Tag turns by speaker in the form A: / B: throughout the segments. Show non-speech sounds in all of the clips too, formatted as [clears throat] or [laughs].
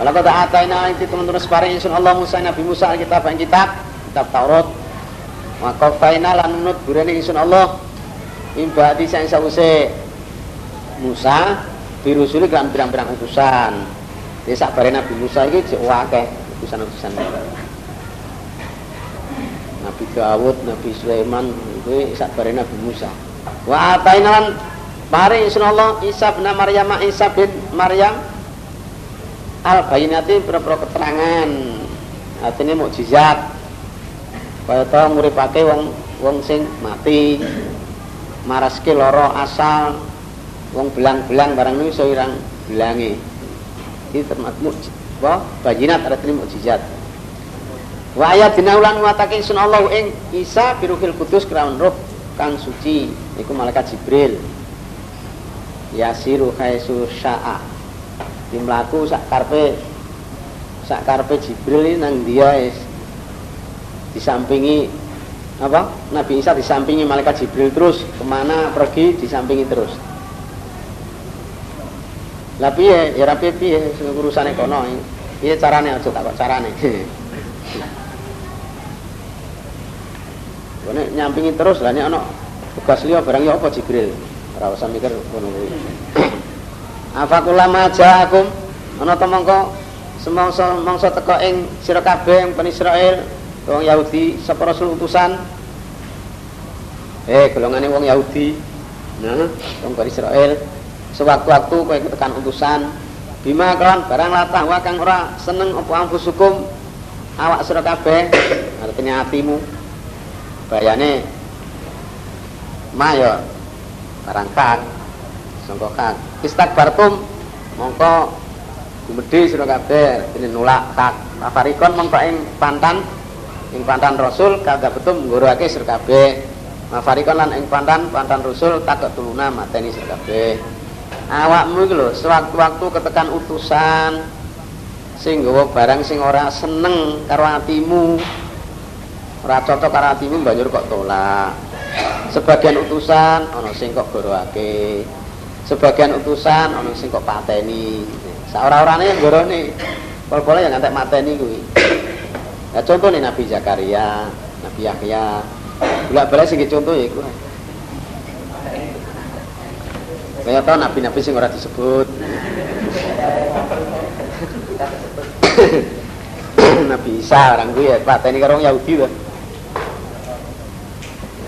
A: Walau kata ataina itu teman-teman separing insun Allah Musa Nabi Musa kitab yang kitab kitab Taurat. Maka faina lan nunut burene insun Allah imbati sang sause Musa birusuli kan pirang-pirang utusan. Jadi sakbare Nabi Musa iki jek akeh utusan-utusan. Nabi Dawud, Nabi Sulaiman itu sakbare Nabi Musa. Wa ataina lan paring insun Allah Isa bin Maryam Isa bin Maryam al bayinati pira-pira keterangan. Artinya mukjizat. Kaya to nguripake wong wong sing mati. Maraske loro asal. Wong belang-belang barang niku iso irang belange iki termasuk apa? Bayinat artinya mukjizat. Wa ayat dinaulan watake sun Allah ing Isa biruhil kudus kelawan roh kang suci. Iku malaikat Jibril. Yasiru khaisu sya'a di melaku sak karpe sak karpe Jibril ini nang dia is disampingi apa? Nabi Isa disampingi malaikat Jibril terus. Ke mana pergi disampingi terus. Lah piye? Ya rapi piye urusane kono. Piye carane aja tak kok carane? [laughs] Nek nyampingi terus lah nek ana tugas liya barang ya apa Jibril? Ora usah mikir ngono [clears throat] Afakula maja'akum ana ta mongko semangsa mangsa teka ing sira kabeh Bani Israil wong Yahudi sapa rasul utusan? Eh golongane wong Yahudi. Nah wong Bani Israil. Sewaktu-waktu kowe tekan utusan bima kelawan barang latah wa kang ora seneng apa amfusukum awak sira kabeh artinya atimu. Bayane ma ya barang kang sangka kang. Istakbartum mongko gumedhe sira kabeh. Dene nolak tak tafarikon mongko ing pantan ing pantan rasul kagak betum nggoroake sira kabeh. Mafarikon lan ing pantan pantan rasul tak tuluna mateni sira kabeh. Awakmu iki lho sewaktu-waktu ketekan utusan sing nggawa barang sing ora seneng karo atimu. Ora cocok karo atimu banjur kok tolak. Sebagian utusan ana sing kok goroake sebagian utusan ana sing kok pateni. Saora-orane gorone pol-pole yang ngantek mateni kuwi. Ya contoh nih Nabi Zakaria Nabi Yahya. Bolak-balik sing contoh ya kuwi Kaya tau nabi-nabi sing ora disebut. [coughs] nabi Isa orang kuwi ya pateni karo Yahudi to.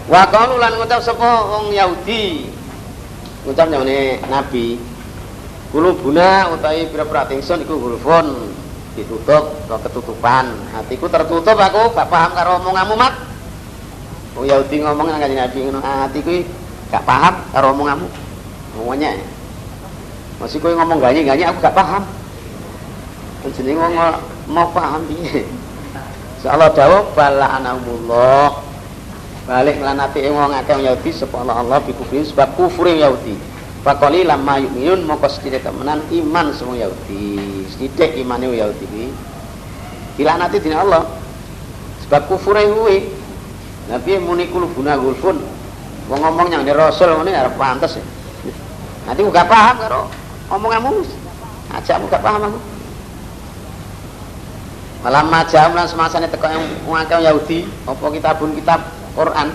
A: Wa qalu lan ngucap sapa wong Yahudi ngucap nyone nabi. Kulubuna utawi pira-pira tingsun iku gulfun ditutup atau ketutupan. Hatiku tertutup aku gak paham karo omonganmu mat. Wong Yahudi ngomong nang kanjeng Nabi ngono. Hatiku gak paham karo omonganmu ngomongnya. Masih kowe ngomong ganye-ganye aku gak paham. Jenenge wong mau paham piye? Insyaallah jawab bala anamullah balik lanati ing wong akeh Yahudi sapa Allah Allah bikufri sebab kufur Yahudi. Fakoli lama yu'minun moko sedidik temenan iman semua Yahudi. Sedidik imane Yahudi kuwi. Dilanati dina Allah. Sebab kufure kuwi. Nabi muni kulubuna gulfun? Wong ngomong yang di Rasul ngene arep pantes ya. Nanti gak paham karo omonganmu. Aja gak paham aku. Malam majam lan semasane teko yang ngakeh Yahudi apa kitabun kitab Quran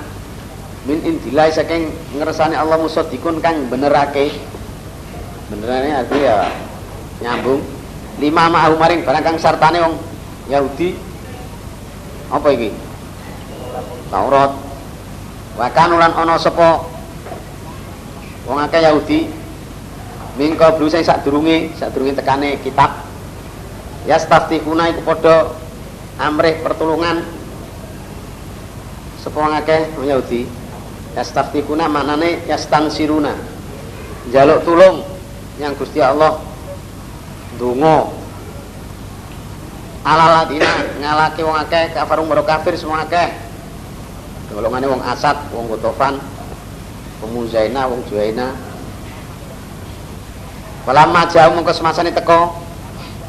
A: min indilai saking ngersane Allah musaddiqun kang benerake. Benerane arti ya nyambung lima ma'ahu maring barang kang sartane wong Yahudi apa iki? Taurat. Wa kanulan ana sapa wong akeh Yahudi mingko blu sing sadurunge sadurunge tekane kitab ya staftihuna iku padha amrih pertolongan sapa wong akeh Yahudi ya staftihuna maknane ya stansiruna. Jaluk tulung yang Gusti Allah donga. Ala ladina ngalake wong akeh kafarung baru kafir semua akeh? Golongane wong Asad wong Gotofan wong Muzaina wong Juaina Falamma jauh mongko semasane teko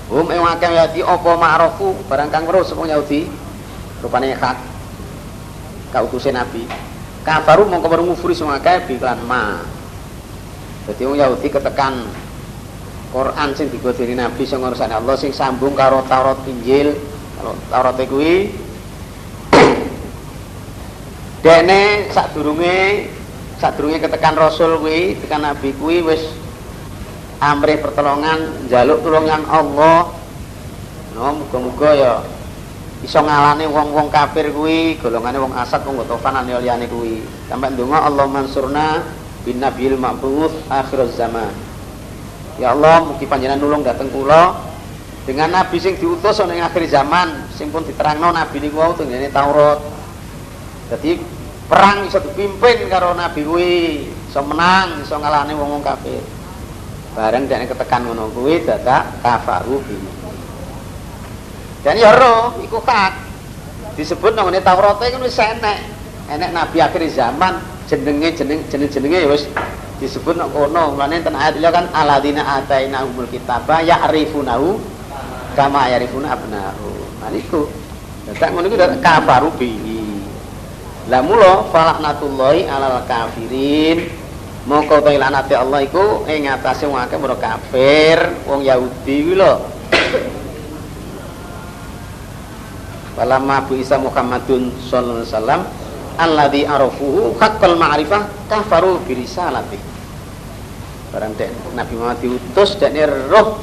A: hum ing akeh Yahudi apa ma'rufu? Barang kang weruh sapa Yahudi rupane hak kautuse Nabi. Kafaru mongko baru ngufuri semua akeh biklan ma. Dadi wong Yahudi ketekan Quran sing digodeni Nabi sing ngursane Allah sing sambung karo Taurat Injil. Kalau Taurat kuwi [coughs] dene sadurunge sadurunge ketekan Rasul kuwi tekan Nabi kuwi wis amrih pertolongan njaluk tulungan Allah. No muga-muga ya iso ngalane wong-wong kafir kuwi golongane wong asat wong gotofan lan liyane kuwi sampai ndonga Allah mansurna bin nabil ma'buz akhir zaman Ya Allah, mugi panjenengan nulung dateng kula dengan nabi sing diutus ning akhir zaman sing pun diterangno nabi niku wau tenggene Taurat. Jadi perang iso dipimpin karo nabi kuwi, iso menang, iso ngalahne wong-wong kafir. Bareng dekne ketekan ngono kuwi dadak kafaru. Dan ya roh iku hak. Disebut nang Taurat kan wis enek. Enek nabi akhir zaman jenenge jeneng jeneng-jenenge ya wis disebut nak kono. Mulane ten ayat kan aladina ataina umul kitaba ya'rifunahu kama ya'rifuna abnahu maniku dadak ngono iku kafaru bihi. La mula falaknatullahi alal kafirin. Mongko ta laknate Allah iku ing atase wong akeh kafir wong Yahudi kuwi lho Falamma bu Isa Muhammadun sallallahu alaihi wasallam alladzi arafuhu haqqal ma'rifah kafaru bi risalatihi barang dek Nabi Muhammad diutus dan roh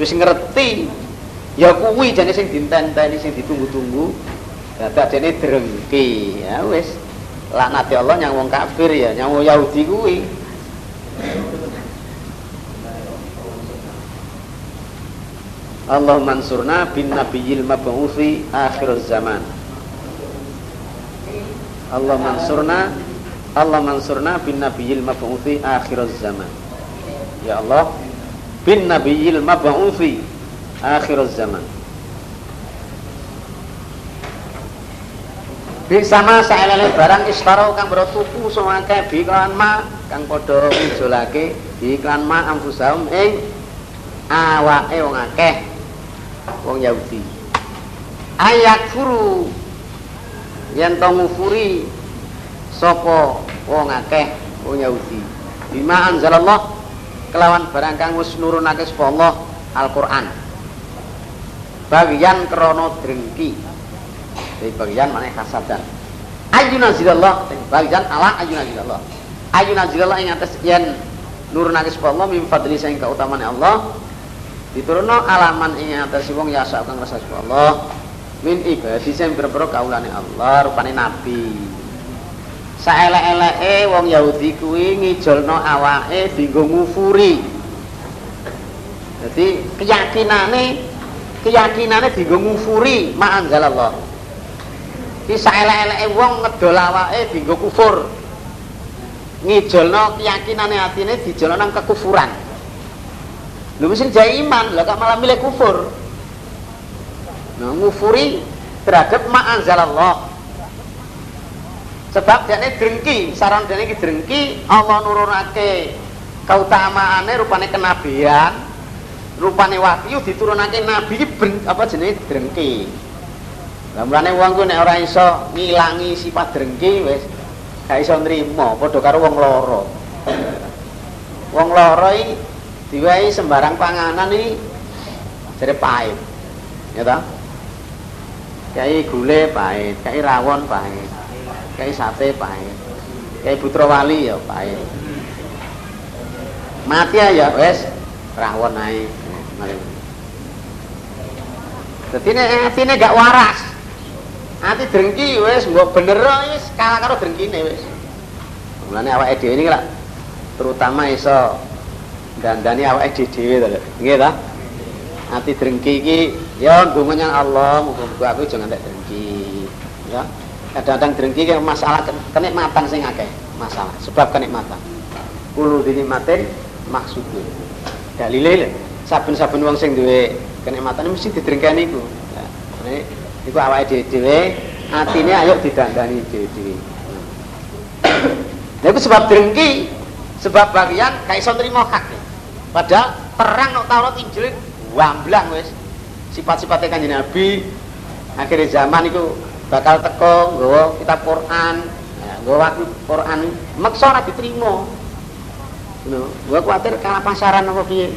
A: wis ngerti ya kuwi jane sing dintenteni sing ditunggu-tunggu. Dadak jane drengki ya wis. Laknat Allah yang wong kafir ya yang wong Yahudi kuwi Allah mansurna bin nabiyil mab'uthi akhir zaman. Allah mansurna Allah mansurna bin nabiyil mab'uthi akhir zaman. Ya Allah bin nabiyil mab'uthi akhir zaman. Bi sama saelele barang istaro kang bro tuku sumangke bi ma kang padha ngijolake di iklan ma amfusaum ing awake wong akeh wong Yahudi ayat furu yen to ngufuri sapa wong akeh wong Yahudi bima anzalallah kelawan barang kang wis nurunake sapa Allah Al-Qur'an. Bagian krana drengki. Jadi bagian mana hasadan. Ayu nazilallah, bagian ala ayu nazilallah. Ayu nazilallah ing atas yen nurunake sapa Allah min fadli sing Allah. Diturunno alaman ing atas wong ya sak kang rasa Allah. Min ibadi sing berpero kaulane Allah rupane nabi saelek-eleke wong Yahudi kuwi ngijolno awake dienggo ngufuri. Jadi keyakinane keyakinane dienggo ngufuri ma anzalallah. Ki saelek-eleke wong ngedol awake dienggo kufur. Ngijolno keyakinane atine dijolno nang kekufuran. Lho mesti jaya iman, lah kok malah milih kufur. Nah, ngufuri terhadap ma anzalallah. Sebab dia ini drengki saran dia ini drengki Allah nurunake keutamaannya rupanya kenabian rupanya wahyu diturunake nabi ben, apa jenis drengki. Mulane wong ku nek ora iso ngilangi sifat drengki wis gak iso nrimo padha karo wong loro wong loro iki diwehi sembarang panganan iki jare pahit. Ya ta? Kayak gule pahit kayak rawon pahit kayak sate pahit kayak putra wali ya pahit. Mati ya wes rawon naik jadi ini hatinya gak waras hati drengki wes mbok bener wes kalah karo drengki ini wes. Mulanya awak ide ini lah terutama iso dandani awak dewe to nggih ta? Hati drengki iki ya ndonga Allah muga-muga aku jangan tak drengki ya. Kadang-kadang drengki kan masalah kenikmatan sing akeh masalah sebab kenikmatan. Kulo dinikmatin maksudnya. Dalile saben-saben wong sing duwe kenikmatan mesti didrengkeni iku. Nah, iku awake dhewe atine ayo didandani dhewe Nah, itu sebab drengki, sebab bagian kayak iso nrimo hak. Padahal perang nok Taurat Injil wamblang wis. Sifat-sifatnya kanjeng Nabi akhirnya zaman itu bakal teko nggawa kitab Quran ya, nggawa Quran maksa ora diterima. Lho gua kuwatir kalah pasaran apa piye?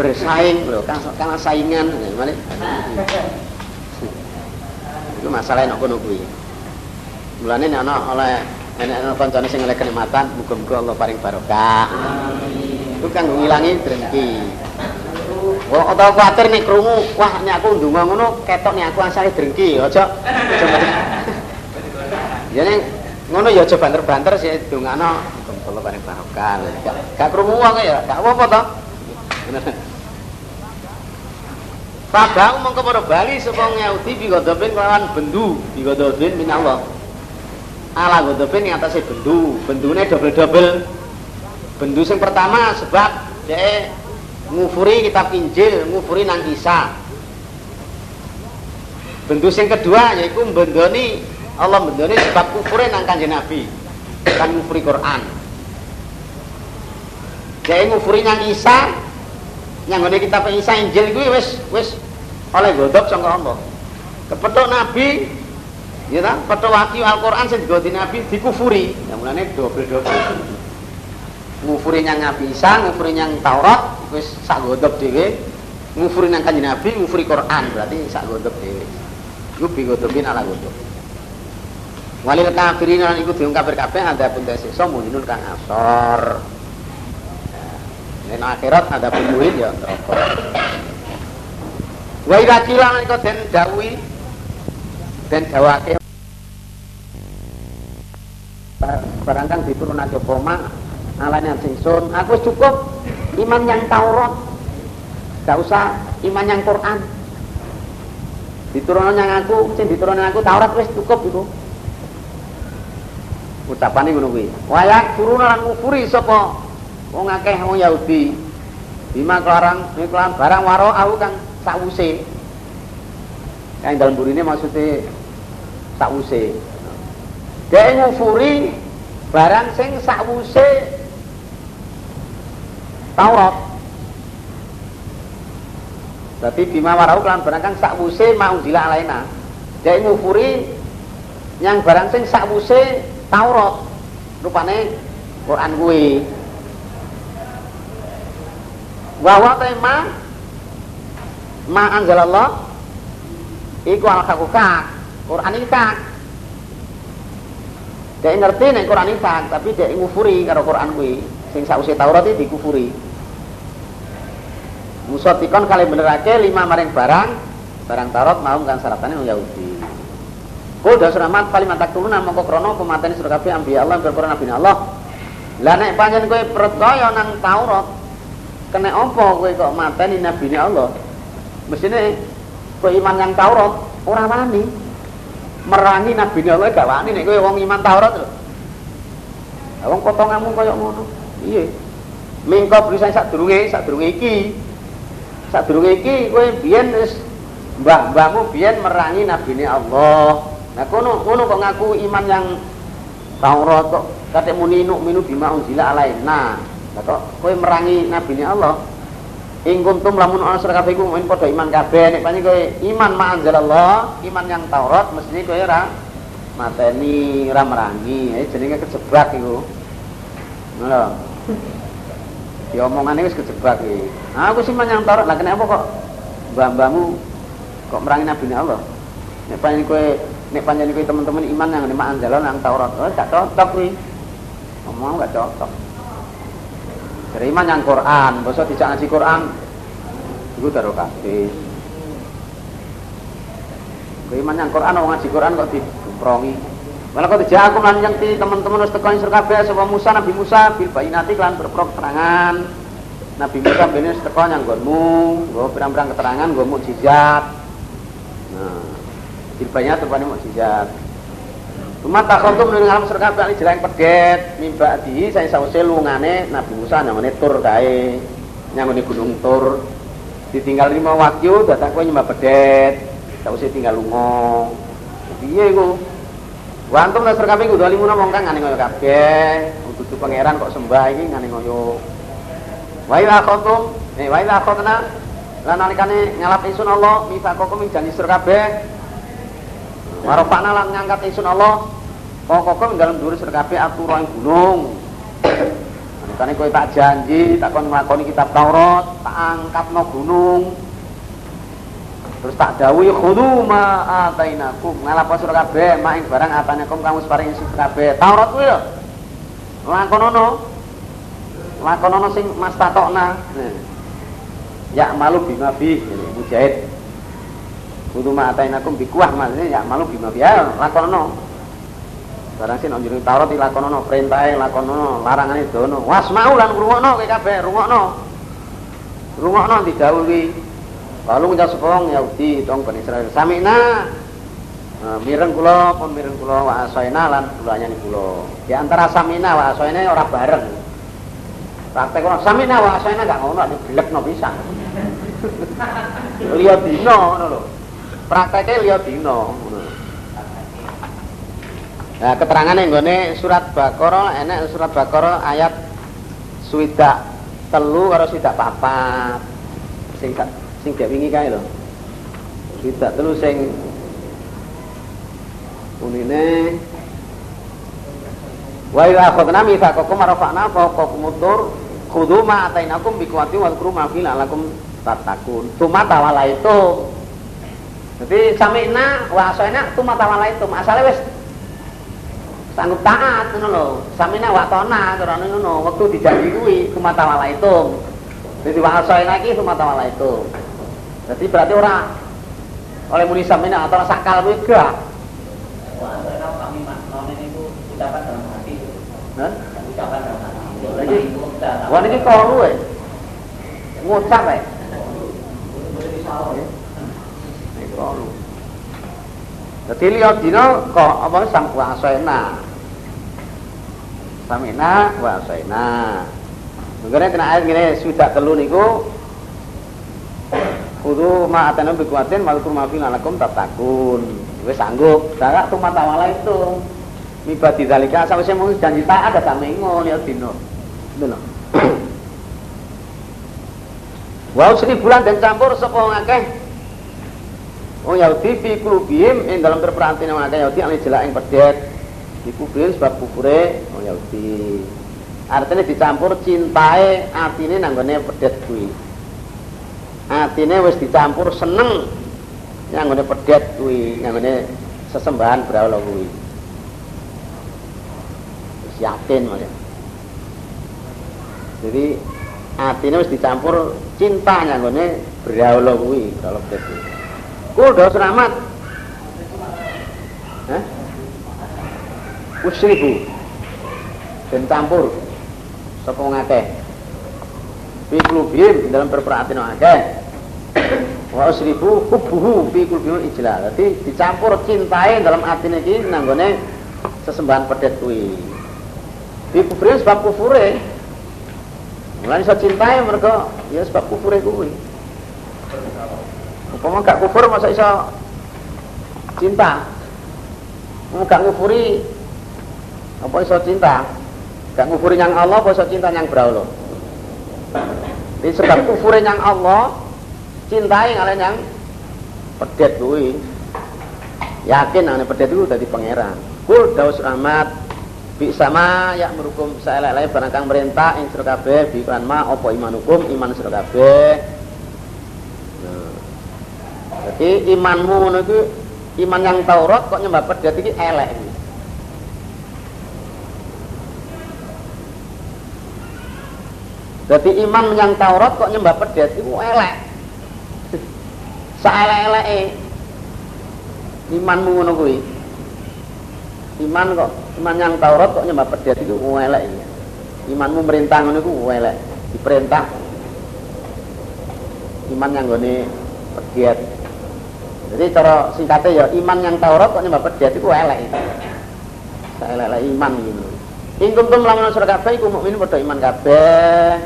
A: Bersaing lho kalah saingan malah itu masalah nek kono kuwi mulane nek oleh nek ana kancane sing oleh kenikmatan muga-muga Allah paring barokah itu kan ngilangi drengki Wah, atau khawatir nih kerungu, wah nih aku ndunga ngono, ketok nih aku asale drengki, aja. Ya ngono ya aja banter-banter sih dongano muga-muga paring barokah. Gak krungu wong ya, gak apa-apa to. Pada umum kepada Bali sepong Yahudi bigodobin kelawan bendu bigodobin min Allah. Ala godobin yang atasnya bendu, bendune double-double. Bendu yang pertama sebab dia ngufuri kitab Injil, ngufuri nang kisah. Bendu yang kedua yaitu bendoni Allah bendoni sebab kufure nang kanjeng Nabi, kan ngufuri Quran. Dia ngufuri nang kisah, yang ngene kitab Isa Injil kuwi wis wis oleh godhog sangka Allah. Kepethuk Nabi ya petuk wahyu Al-Qur'an sing digoti Nabi dikufuri. Ya mulane dobel-dobel. Ngufuri yang Nabi Isa, ngufuri yang Taurat wis sak godhog dhewe. Ngufuri nang Kanjeng Nabi, ngufuri Quran berarti sak godhog dhewe. Iku bigodobin ala godhog. Walil kafirin lan iku diung kafir ada pun desa mulinun kang asor. Dan akhirat ada pembuhin ya neraka. Wa ila kilang iku den dawuhi barang kang diturunake poma alane singsun aku cukup. Iman yang Taurat. Gak usah iman yang Quran. Diturunan yang aku sing diturunan aku Taurat wis cukup itu. Ucapane ngono kuwi. Wayak turuna lan ngufuri sapa? Wong akeh wong Yahudi. Bima kelarang kelarang. Barang waro aku kang sakwuse. Yang dalam burine maksudnya sakwuse dia ngufuri barang sing sakwuse Taurat. Berarti bima warau kelan barang kang sakwuse mau jila alaina dia ngufuri yang barang sing sakwuse Taurat. Rupane Quran kuwi. Bahwa tema ma anzalallah iku al hakukak Quran ini kak dia ngerti nih Quran kak tapi dia ngufuri karo Quran kuwi sing sausi Taurat iki dikufuri musotikon kali benerake lima maring barang barang Taurat mau kan syaratane Yahudi Kul dan suramat paling mantak turun nama kok krono pemateni surga kabeh ambi Allah berkorban nabi Allah. Lah nek panjen kowe percaya nang Taurat, kena apa kowe kok mateni nabi Allah? Mesine kowe iman yang Taurat ora wani. Merangi nabi Allah gak wani nek kowe wong iman Taurat lho. Lah wong potonganmu koyo ngono. Iya. Mingko bisa sak durunge, sak durunge iki. Sak durunge iki kowe biyen wis mbah-mbahmu biyen merangi nabi Allah. Nah kono kono kok ngaku iman yang Taurat kok kate muni minu bima unzila alaina. Nah kok kowe merangi nabi Allah. Ing kuntum lamun ana sira kabeh iku mung padha iman kabeh nek pancen kowe iman ma Allah, iman yang Taurat mesti kowe ora mateni ora merangi. Eh jenenge kejebak iku. Ngono. Di omongane wis kejebak iki. Nah, aku sih iman yang Taurat lah kenapa kok mbah-mbahmu kok merangi nabi Allah? Nek pancen kowe nek panjang kuwi teman-teman iman yang anjalan yang Taurat oh gak cocok kuwi ngomong gak cocok dari iman yang Quran. Bosok tidak ngaji Quran? Itu taruh kabeh. Iman yang Quran orang ngaji Quran kok diprongi. Malah kok dijak aku lan yang teman-teman wis teko sur kabeh Musa Nabi Musa bil bayinati lan berprok keterangan. Nabi Musa bene teko nyang nggonmu, nggo pirang-pirang keterangan, nggo mukjizat. Nah, Dilbanya terpani mukjizat. Cuma tak kontum ning alam surga ali jerang pedet. Mimba di saya sause lungane Nabi Musa namanya tur kae nyangone gunung tur. Ditinggal lima waktu datang kowe nyembah pedet. Sause tinggal lunga. Piye iku? Wantum nasr kabeh kudu alimuna wong kang ngene ngoyo kabeh. Dudu pangeran kok sembah iki ngene ngoyo. Wa ila kontum eh wa ila khotna lan nalikane ngalap isun Allah mifakokum ing janji surga kabeh Warofakna lan ngangkat isun Allah Pokoknya dalam duri serkabe aturan gunung Makanya kowe tak janji, tak kon nglakoni kitab Taurat, tak angkat no gunung. Terus tak dawuhi khudhu ma atainakum. Ngalapo sira kabeh mak ing barang atainakum kamu paring sira kabeh. Taurat kuwi lho. Lakonono. Lakonono sing mastatokna. Ya malu bima fi mujahid. Khudhu ma atainakum bikuah maksudnya ya malu bima. Ya lakonono. Barang sing nang Taurat dilakonono, perintahe lakonono, larangane dono. Wasma'u lan ngrungokno kowe kabeh, rungokno. Rungokno didhawuhi. Lalu ngucap sepong Yahudi tong Bani Israel. Samina Nah, mireng kula pun mireng kula wa asaina lan kula nyani kula. Di antara samina wa asaina ora bareng. Praktek ora samina wa asaina gak ngono nek gelekno pisan. [laughs] Liya dina ngono lho. Prakteke liya dina ngono. Nah, keterangan yang gue surat Baqarah enak surat Baqarah ayat swidak telu karo swidak papat. Sing sing gak wingi kae lho. Swidak telu sing unine Wa idza akhadna mitsaqakum rafa'na fawqakum tur khudhu ma atainakum biquwwati wa dhkuru ma fil alakum tatakun. Tuma tawala itu. Jadi samina wa asaina tuma tawala itu. Asale wis sanggup taat ngono lho. Samina wa tona karena ngono wektu dijanji kuwi kumata wala itu. Jadi wa asaina iki kumata wala itu. Jadi berarti ora oleh muni samina atau sakal kuwi gak.
B: Hati. Hati.
A: Lagi, wah ini kalu eh, ngucap eh, ini kalu. Jadi lihat dino kok apa sam wasena, samina wasena. Mungkin kena ayat gini sudah telu niku Kudu kuatin mal kurma fi lalakum tatakun. Wis sanggup. Darak tu mata itu. Miba didalika sawise mung janji taat ada samengo lihat dino. Dino. Wow sri bulan dan campur sapa ngakeh. Oh Yahudi fi kulubihim ing dalam berperantin yang ngakeh Yahudi ane jelak ing pedet. Iku sebab kufure oh Yahudi. Artinya dicampur cintae atine nanggone pedet kuwi. Atine wis dicampur seneng nanggone pedet kuwi, nanggone sesembahan berawala kuwi. Wis yakin maksudnya. Jadi atine wis dicampur cinta nanggone berawala kuwi, kalau pedet kuwi. Kul do selamat. Hah? Usribu. Dan campur. Sapa ngakeh fi qulubihim dalam berperhatian akeh. [coughs] Wa usribu hubbuhu fi qulubihim ijlal. Dadi dicampur cintae dalam atine iki nanggone sesembahan pedet kuwi. Fi kufure sebab kufure. Mulane iso cintae mergo ya sebab kufure kuwi upama gak kufur masa iso cinta mau gak ngufuri apa iso cinta Gak ngufuri yang Allah, bosok cinta yang berawal. Ini sebab kufuri yang Allah, cintai ngalain yang pedet kuwi. Yakin nang pedet itu dari pangeran. Kul daus rahmat bi sama ya merukum saelek barang kang merintah ing sira kabeh bi ma apa iman hukum iman sira kabeh. Jadi imanmu ngono iman yang Taurat kok nyembah pedet iki elek. Jadi iman yang Taurat kok nyembah pedet itu elek. [laughs] Saelek-eleke imanmu ngono kuwi. Iman kok iman yang Taurat kok nyembah pedet itu elek. Imanmu merintah ngono iku elek. Diperintah iman yang gone pedet. Jadi cara singkatnya ya iman yang Taurat kok nyembah pedet itu elek. Saelek iman gitu. Ing kuntum lamun sira kabeh iku mukmin padha iman kabeh.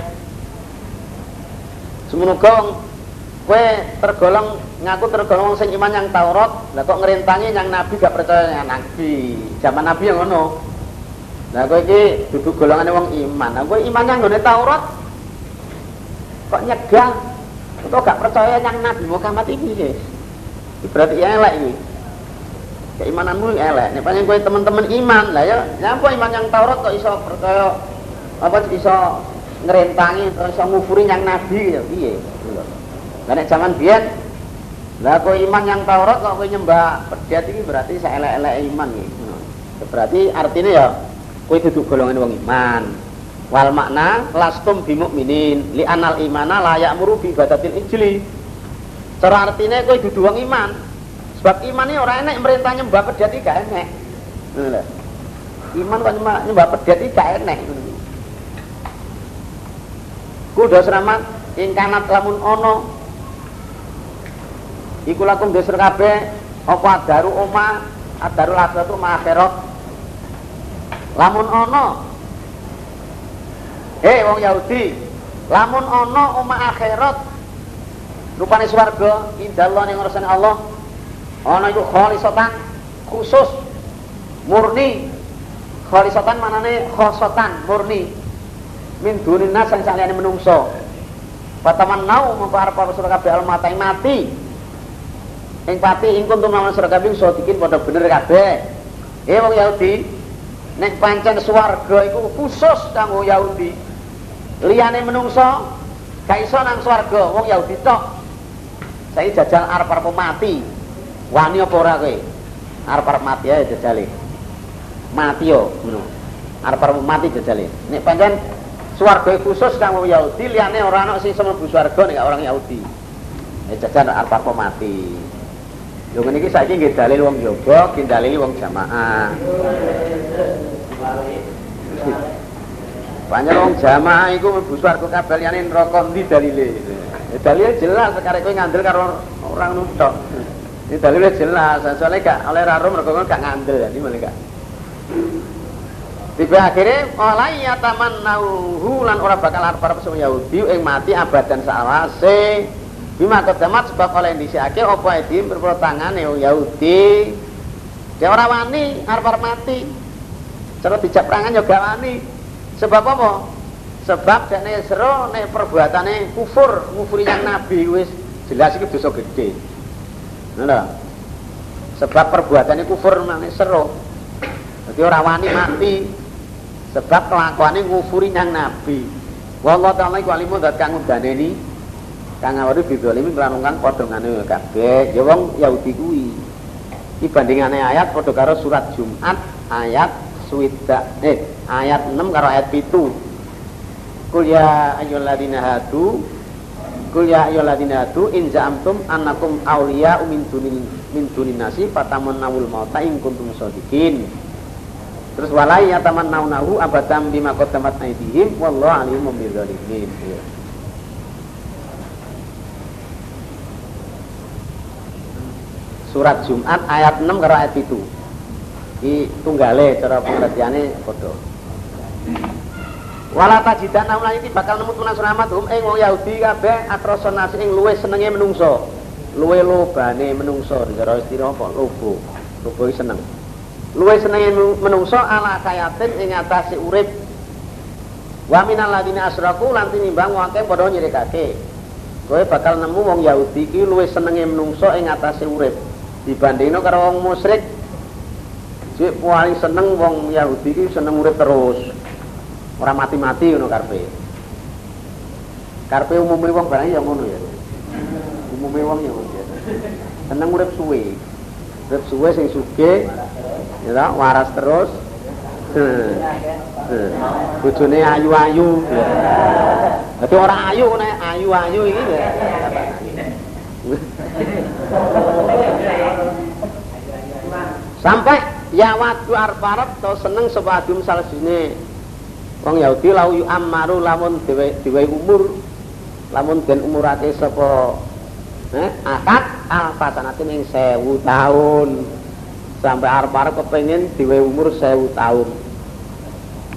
A: Semono kowe tergolong ngaku tergolong sing iman yang Taurat, lah kok ngerintangi yang nabi gak percaya yang nabi. Zaman nabi yang ngono. Lah kowe iki dudu golongane wong iman. Lah kowe iman yang nggone Taurat kok nyegah atau gak percaya yang Nabi Muhammad ya. Berarti ya elek ini. Keimananmu elek. Nek paling kowe teman-teman iman lah ya, nyapa iman yang Taurat kok iso percaya apa bisa ngerentangi atau bisa ngufuri yang nabi ya lah nek zaman biyen lah kowe iman yang Taurat kok kowe nyembah pedet iki berarti saelek-elek iman iki. Berarti artinya ya kowe kudu golongan wong iman. Wal makna lastum bimukminin li anal imana la ya'muru bi ibadatil injili cara artinya kowe dudu wong iman. Sebab iman ini orang enek merintah nyembah pedet iki gak enek. Iman kok nyembah, nyembah pedet iki gak kudu seramat ing kanat lamun ono iku lakum desur kabeh apa oma adaru lakatu ma akhirat. Lamun ono eh wong Yahudi lamun ono oma akhirat rupane swarga indallah ning ngarsane Allah ana iku khalisatan khusus murni khalisatan manane khosatan murni min dunin nas sing saliyane menungso Pataman nau mengko arep surga kabeh almata mati. Ing pati ing kuntum lawan surga kabeh iso bikin padha bener kabeh. Eh wong Yahudi nek pancen swarga iku khusus kanggo Yahudi. Liyane menungso gak iso nang swarga wong Yahudi tok. Saya jajal arep-arep mati. Wani apa ora kowe? Arep-arep mati ae jajale. Mati yo ngono. Arep-arep mati jajale. Nek pancen Swarga khusus kanggo Yahudi, liyane ora ana sing mlebu swarga nek orang Yahudi. Ya jajan arep apa mati. Lho ngene iki saiki nggih dalil wong Jawa, nggih dalil wong jamaah. Banyak wong jamaah iku mlebu swarga kabeh liyane neraka ndi dalile. Ya dalile jelas sekarang kowe ngandel karo orang nutok. Ini dalilnya jelas, soalnya gak oleh rarum mereka gak ngandel jadi mana gak. Tiba akhirnya oleh ya taman nauhu lan ora bakal arep arep semua Yahudi ing mati abadan sawase. Bima kedamat sebab oleh disiake apa edim berpertangan yang Yahudi. Dia ora wani arep mati. Cara dijak perangan ya gak wani. Sebab apa? Sebab dekne sero nek perbuatane kufur, ngufuri yang nabi wis jelas iki dosa gede. Nah, sebab perbuatannya kufur mana seru. Jadi orang wani mati. Sebab kelakuannya ngufuri yang nabi. Wallah ta'ala iku alimu dat kang udaneni kang awari bidzalimi melanungkan podongane kabeh. Ya wong Yahudi kuwi. Iki bandingane ayat padha karo surat Jumat ayat suwida eh ayat 6 karo ayat 7 Kul ya ayyuhalladzina hadu Kul ya ayyuhalladzina hadu in za'amtum annakum awliya min dunil min dunin nasi fatamannawul mauta in kuntum shadiqin Terus walai taman naunahu abadam bima qaddamat aydihim wallahu alimun bidzalimin. Ya. Surat Jumat ayat 6 karo ayat 7. Iki tunggale cara pengertiane padha. Wala tajidan namun iki bakal nemu tunas rahmat hum ing wong Yahudi kabeh atroson nasi ing luwih senenge menungso. Luwih lobane menungso cara istilah apa? Lobo. Lobo seneng luwe senenge menungso ala kayatin ing atase urip wa minal ladina asraku lan tinimbang wong akeh padha nyirikake kowe bakal nemu wong Yahudi iki luwe senenge menungso ing atase urip dibandingno karo wong musyrik Cik paling seneng wong Yahudi iki seneng urip terus. Ora mati-mati ngono karepe. Karepe umume wong barang ya ngono ya. Umume wong ya ngono. Seneng urip suwe. Urip suwe sing sugih ya waras terus bojone ayu-ayu dadi ora ayu nek ayu-ayu iki sampai ya wadu arparep to seneng sapa adum salesine wong Yahudi lau yu amaru lamun dewe dewe umur lamun den umurake sapa eh akad alfatanatin ing 1000 tahun sampai arep-arep kepengen diwe umur sewu tahun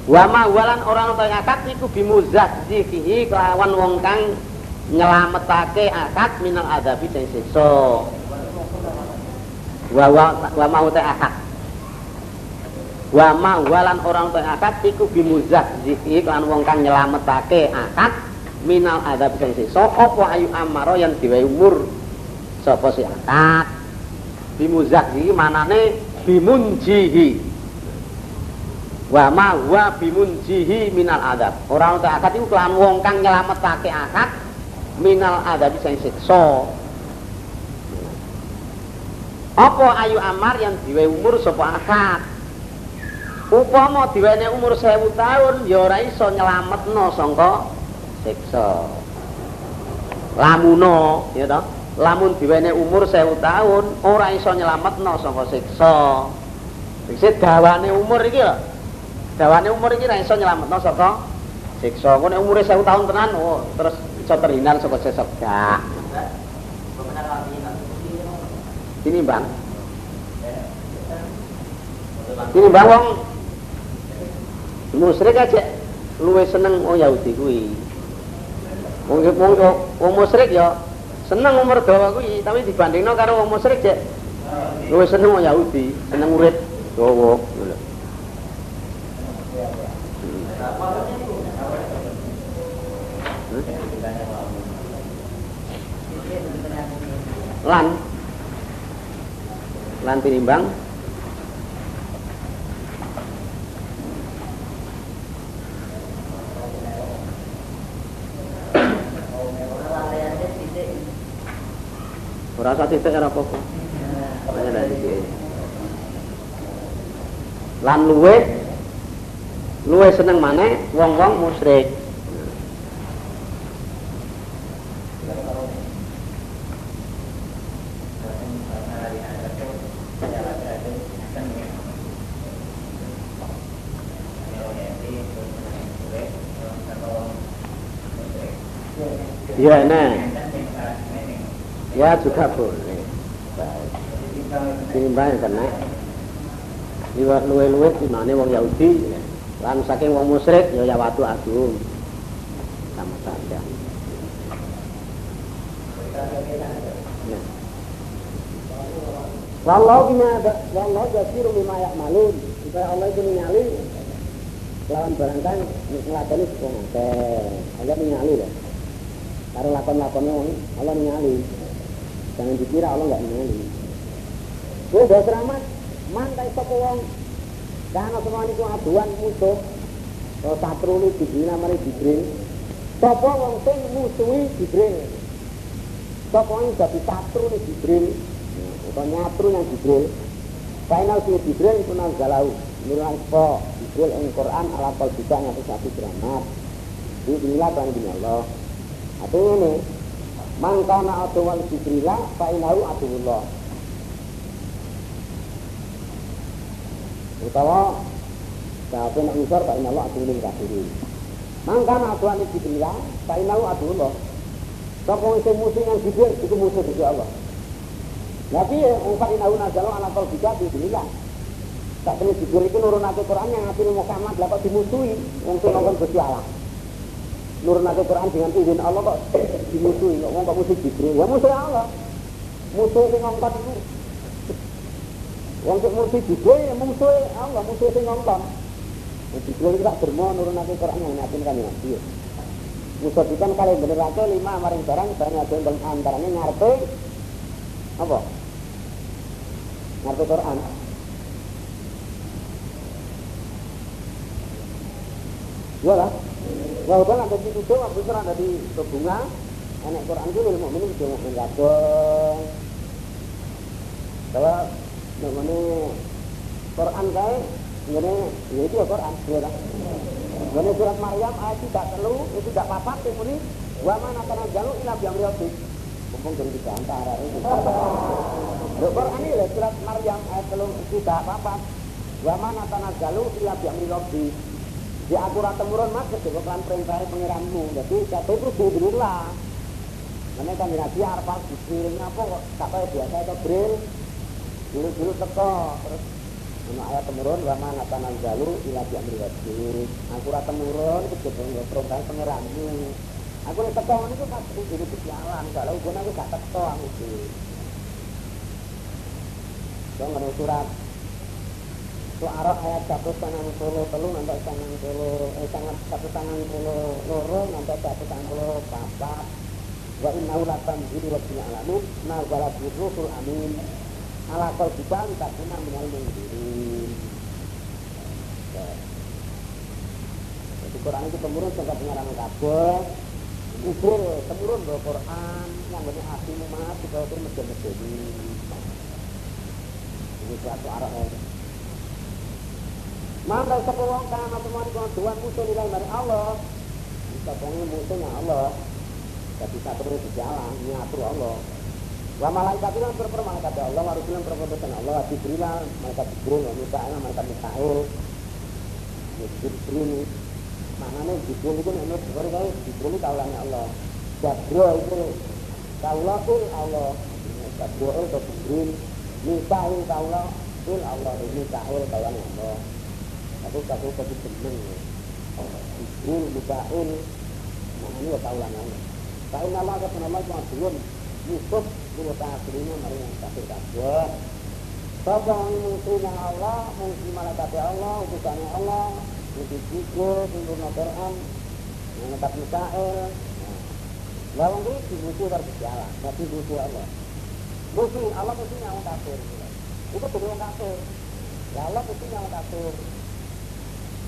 A: wama walan orang utawa akad iku bimuzakzihi kelawan wong kang nyelametake akad minal adabi sing siksa. Wa wa mau ta akad wa ma walan orang utawa akad iku bimuzakzihi kelawan wong kang nyelametake akad minal adabi sing siksa apa ayu amaro yang diwe umur? Sapa si akad? bimuzakhi manane bimunjihi. Wa ma wa bimunjihi minal adab ora ana akad iku kelawan wong kang nyelametake akad minal adab sing siksa apa ayu amar yang diwe umur sapa akad upama diwene umur 1000 tahun ya ora iso nyelametno sangka siksa lamuno ya toh lamun diwene umur 1000 tahun ora iso nyelametno sangka siksa Sik dawane umur iki lho dawane umur iki ra iso nyelametno saka siksa. Kok nek umure 1000 tahun tenan oh, terus iso terhindar saka siksa. Gak. Ini bang. Ini bang wong musyrik aja luwe seneng oh Yahudi kuwi. Wong wong wong musyrik ya seneng umur dawa kuwi, tapi dibandingno karo wong musyrik cek luwe seneng wong Yahudi, seneng urip dawa. lan lan tinimbang ora titik ora apa-apa. Lan luwe luwe seneng maneh wong-wong musyrik. Ya, nah. Ya juga boleh. Tinimbang kena. Liwat luwe-luwe di mana wong Yahudi lan saking wong musyrik ya ya watu agung. Sama saja. Ya. Wallahu bima wallahu jasiru bima ya'malun. Supaya Allah itu ningali lawan barangkali ngelakoni akeh. Allah ningali loh. Karo lakon-lakonnya Allah ningali. Jangan dikira Allah nggak ningali. Kowe udah seramat, mantai sapa wong. Karena semua niku aduan musuh. Kalau satru lu dibina mari Jibril. Sapa wong sing musuhi Jibril. Sapa wong dadi satru ni Jibril. Atau nyatru yang Jibril. Final si Jibril itu nazalau. Nurul Isra. Jibril yang Quran ala kol bisa ngatus satu keramat. Ini inilah Tuhan Allah. Artinya ini, mangkana aduwal jibrila fa'inahu aduwullah. Utawa Kafir nak usar fa'inallah aduwulil kafirin. Mangkana aduwal jibrila fa'inahu aduwullah. Sapa sing musuh yang jibril itu musuh di Allah. Tapi fa'inahu nazalu ala qalbika bi billah. Tak kena jibril itu nurunake Quran yang ngatur Muhammad dapat dimusuhi sing ngomong Gusti Allah nurunake Quran dengan izin Allah kok dimusuhi kok. Kok musuh Jibril? Ya musuh Allah. Musuh sing ngongkon itu wong sing musuh Jibril ya musuh Allah musuh sing ngongkon. Jibril itu tak dermo nurunake Quran yang ngatin kan Nabi musuh itu kan kalian bener aja lima maring barang barang ada yang antaranya ngarpe apa? Ngarpe Quran. Ya lah Walaupun ada di situ, waktu itu ada di bunga, anak Quran itu ilmu ini bisa mukmin gadong. Kalau namanya Quran kayak ini ya itu ya Quran, lah. Ini surat Maryam ayat tidak telu, itu tidak papat, ini wa mana kana jalu ila yang riyadhi. Mumpung dari tiga antara itu. Quran ini surat Maryam ayat telu tidak papat. Wa mana kana jalu ila yang di aturan temurun mas ketika kan perintah pengiranmu. Jadi jatuh itu dibilang karena kan nabi arfal jibril apa kok tak kayak biasa itu bril dulu dulu teko terus Ini ayat temurun wa mana tanal jalu ila bi amri wajib aturan temurun ketika perintah pengiranmu. Aku nih teko itu pas itu jadi jalan kalau gue aku gak teko aku sih. Dong surat Suara ayat satu sangang puluh telu sampai sangang puluh eh sangat satu sangang puluh loro sampai satu sangang puluh papat. Wa inna ulatan jiru rabbil alamin nazalat rusul amin ala tak guna minal mundirin. Jadi Quran itu temurun sampai pengarang kabeh. Usul temurun bawa Quran yang benar hatimu mas supaya itu mesin-mesin ini suatu arah Maka sepuluh kan atau mau dikon tuan musuh nilai dari Allah. Bisa pengen musuhnya Allah. Tidak bisa terus berjalan, ngatur Allah. Wa malaikat itu berper malaikat Allah, wa rusulan berperbatan Allah, Jibril, malaikat Jibril, wa Mikael, malaikat Mikael. Jibril, maknanya Jibril itu ini seperti kau Jibril itu kaulannya Allah. Jabro itu kaulah itu Allah. Jabro itu Jibril, Mikael kaulah Allah, Mikael kaulannya Allah. Tapi satu satu seneng. Jibril, Mikael, maknanya ya kaulannya Allah. Kain Allah akan Allah cuma belum Yusuf Kulo kafirnya mari yang kafir kabeh. Sapa musuhnya Allah, musuh malaikat Allah, utusannya Allah, musuh jibril, sempurna Quran, yang tetap Mikael. Lalu itu musuh harus berjalan, tapi musuh Allah. Musuh Allah musuhnya orang kafir. Itu orang kafir. Ya Allah musuhnya orang kafir.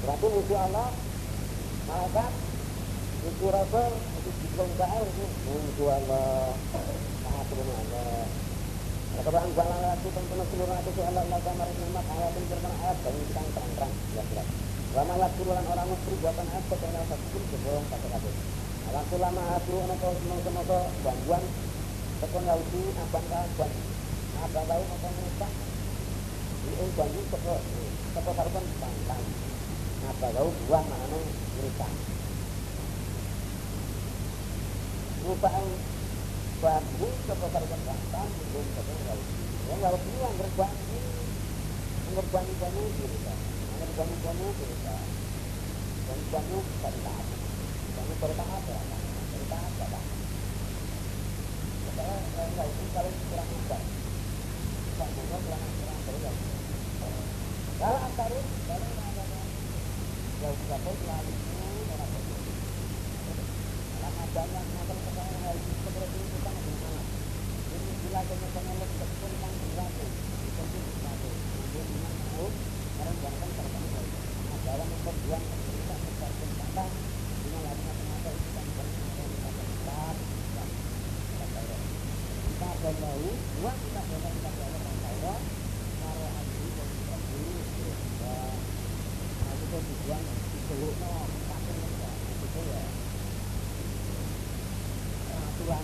A: Berarti musuh Allah, malaikat, musuh Rasul, musuh jibril Mikael, musuh Allah. turun Allah. Kepada anggala lagi tentunya seluruh itu si Allah Allah kamar nikmat ayat yang berman ayat dan kita terang-terang jelas. Lama lagi bulan orang musyrik buatan ayat kepada satu pun kebolong satu satu. Waktu lama aku nopo semoga gangguan tekon Yahudi abang gangguan abang tahu nopo mereka ini ganggu teko teko karutan bangkang apa tahu buah mana mereka. Rupanya bagus kepercayaan bangsa belum terkenal yang harus ini. Yang berbagi yang berbagi kamu kita yang berbagi kamu kita yang cerita kamu cerita apa cerita apa lah karena nggak itu kalau kurang ajar. Kamu kurang kurang terus kalau antarin kalau yang sudah tahu lalu karena banyak macam perkara yang seperti itu kan ada Ini bila banyak-banyak lebih kecil kan tahu, terbangun. Nah, dalam memperjuang kita secara kesempatan, dengan lainnya kenapa itu kan berlaku. Kita berlaku. Kita dua kita berlaku, kita berlaku, kita berlaku. Kalau hati dan kita dulu, nah itu tujuan seluruh, no, itu ya. Tuhan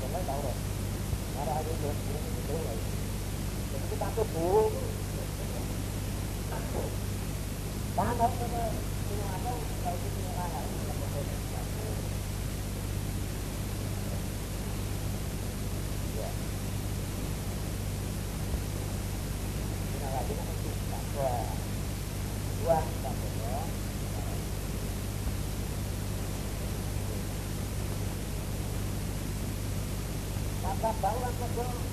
A: rồi ta boleh tahu rồi ada ada itu itu rồi jadi kita tuh bu tahan apa apa ini apa kalau itu punya rara ya kita lagi nanti kita dua kita boleh maka baulah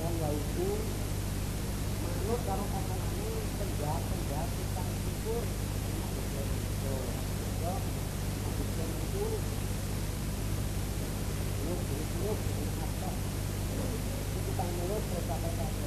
A: pengajian yaitu manut karo katonane penjahat-penjahat tukang cukur yo pengajian itu mulut mulut itu itu itu itu mulut mulut mulut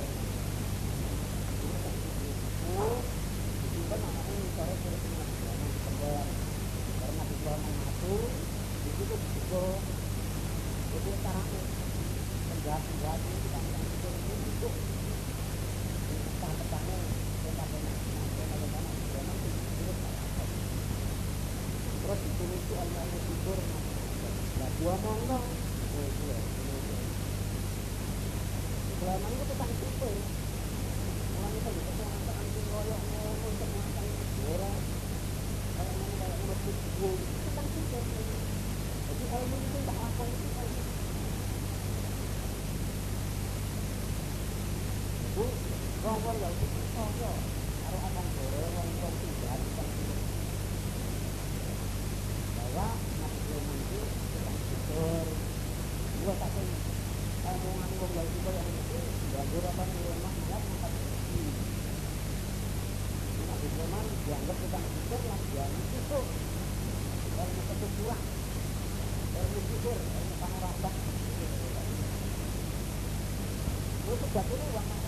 A: Dua.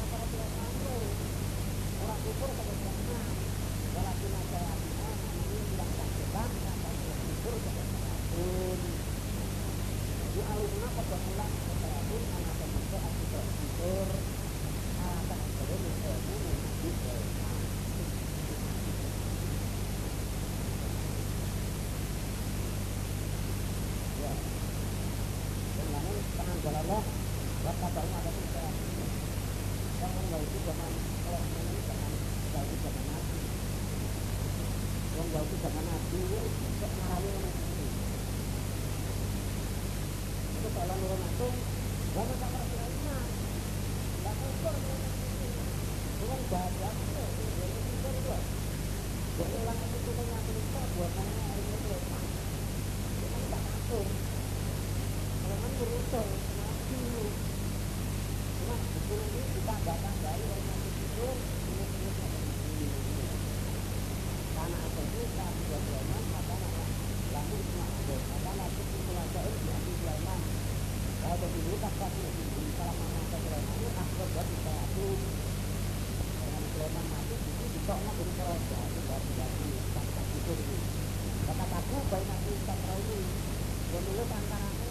A: baik nanti Ustaz ini, ya dulu tantanganku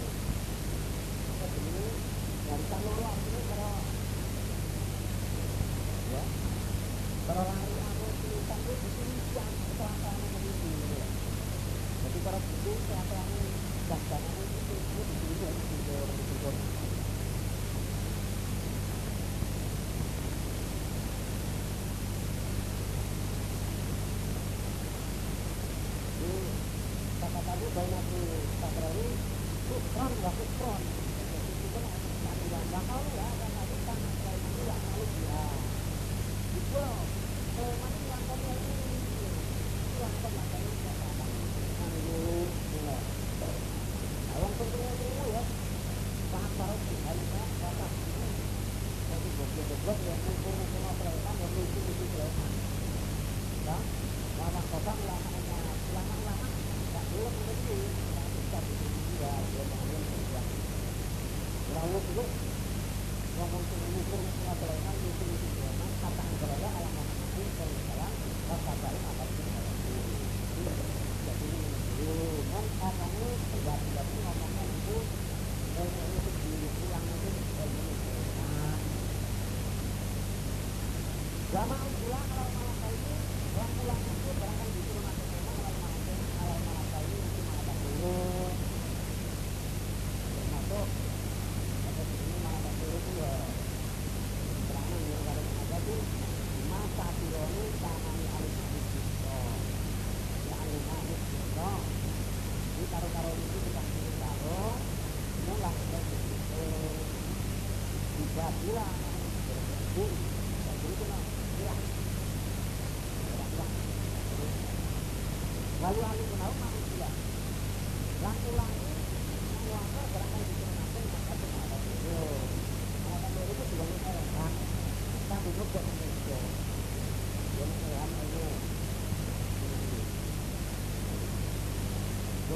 A: ya dulu ya bisa lolos ini kalau ya kalau lari aku tulisan itu ini sini yang kelakuannya begitu jadi kalau buku kelakuannya dasarnya itu Lama pulang kalau malam ini pulang pulang itu barangkali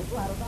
A: claro, tá?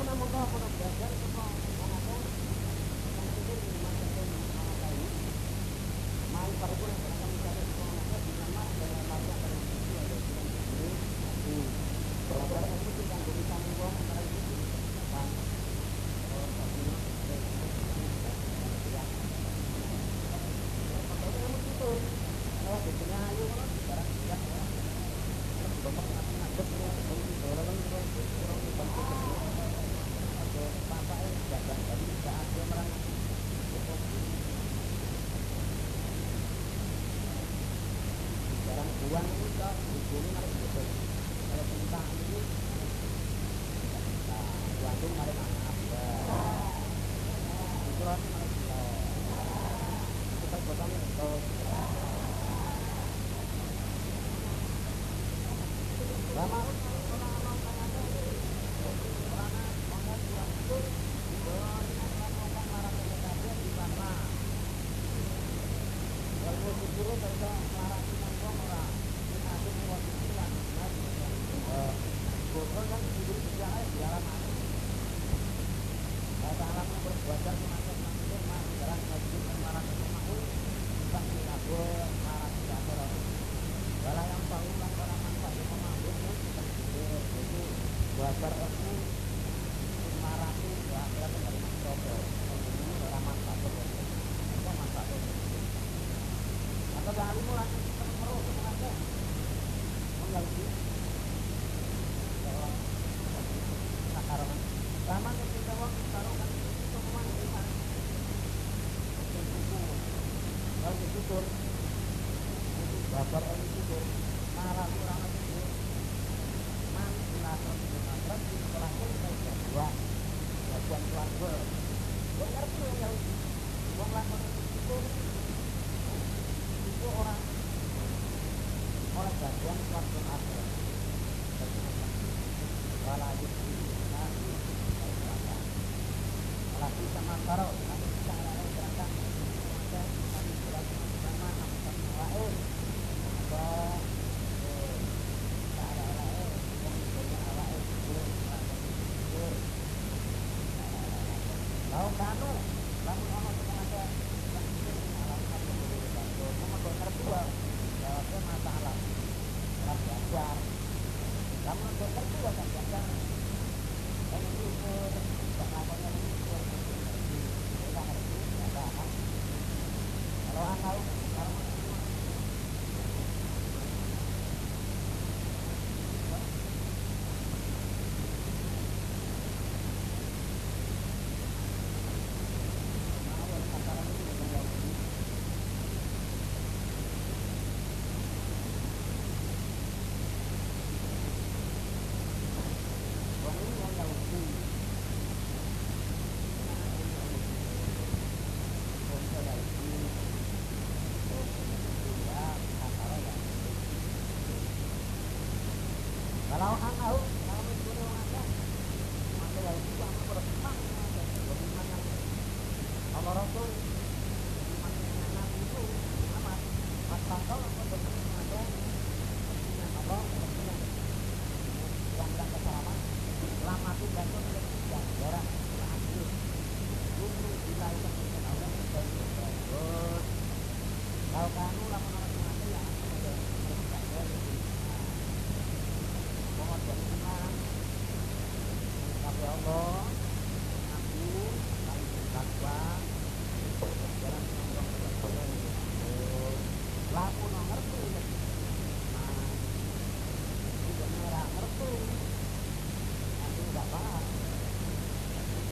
A: ko na maghapon ang best. para,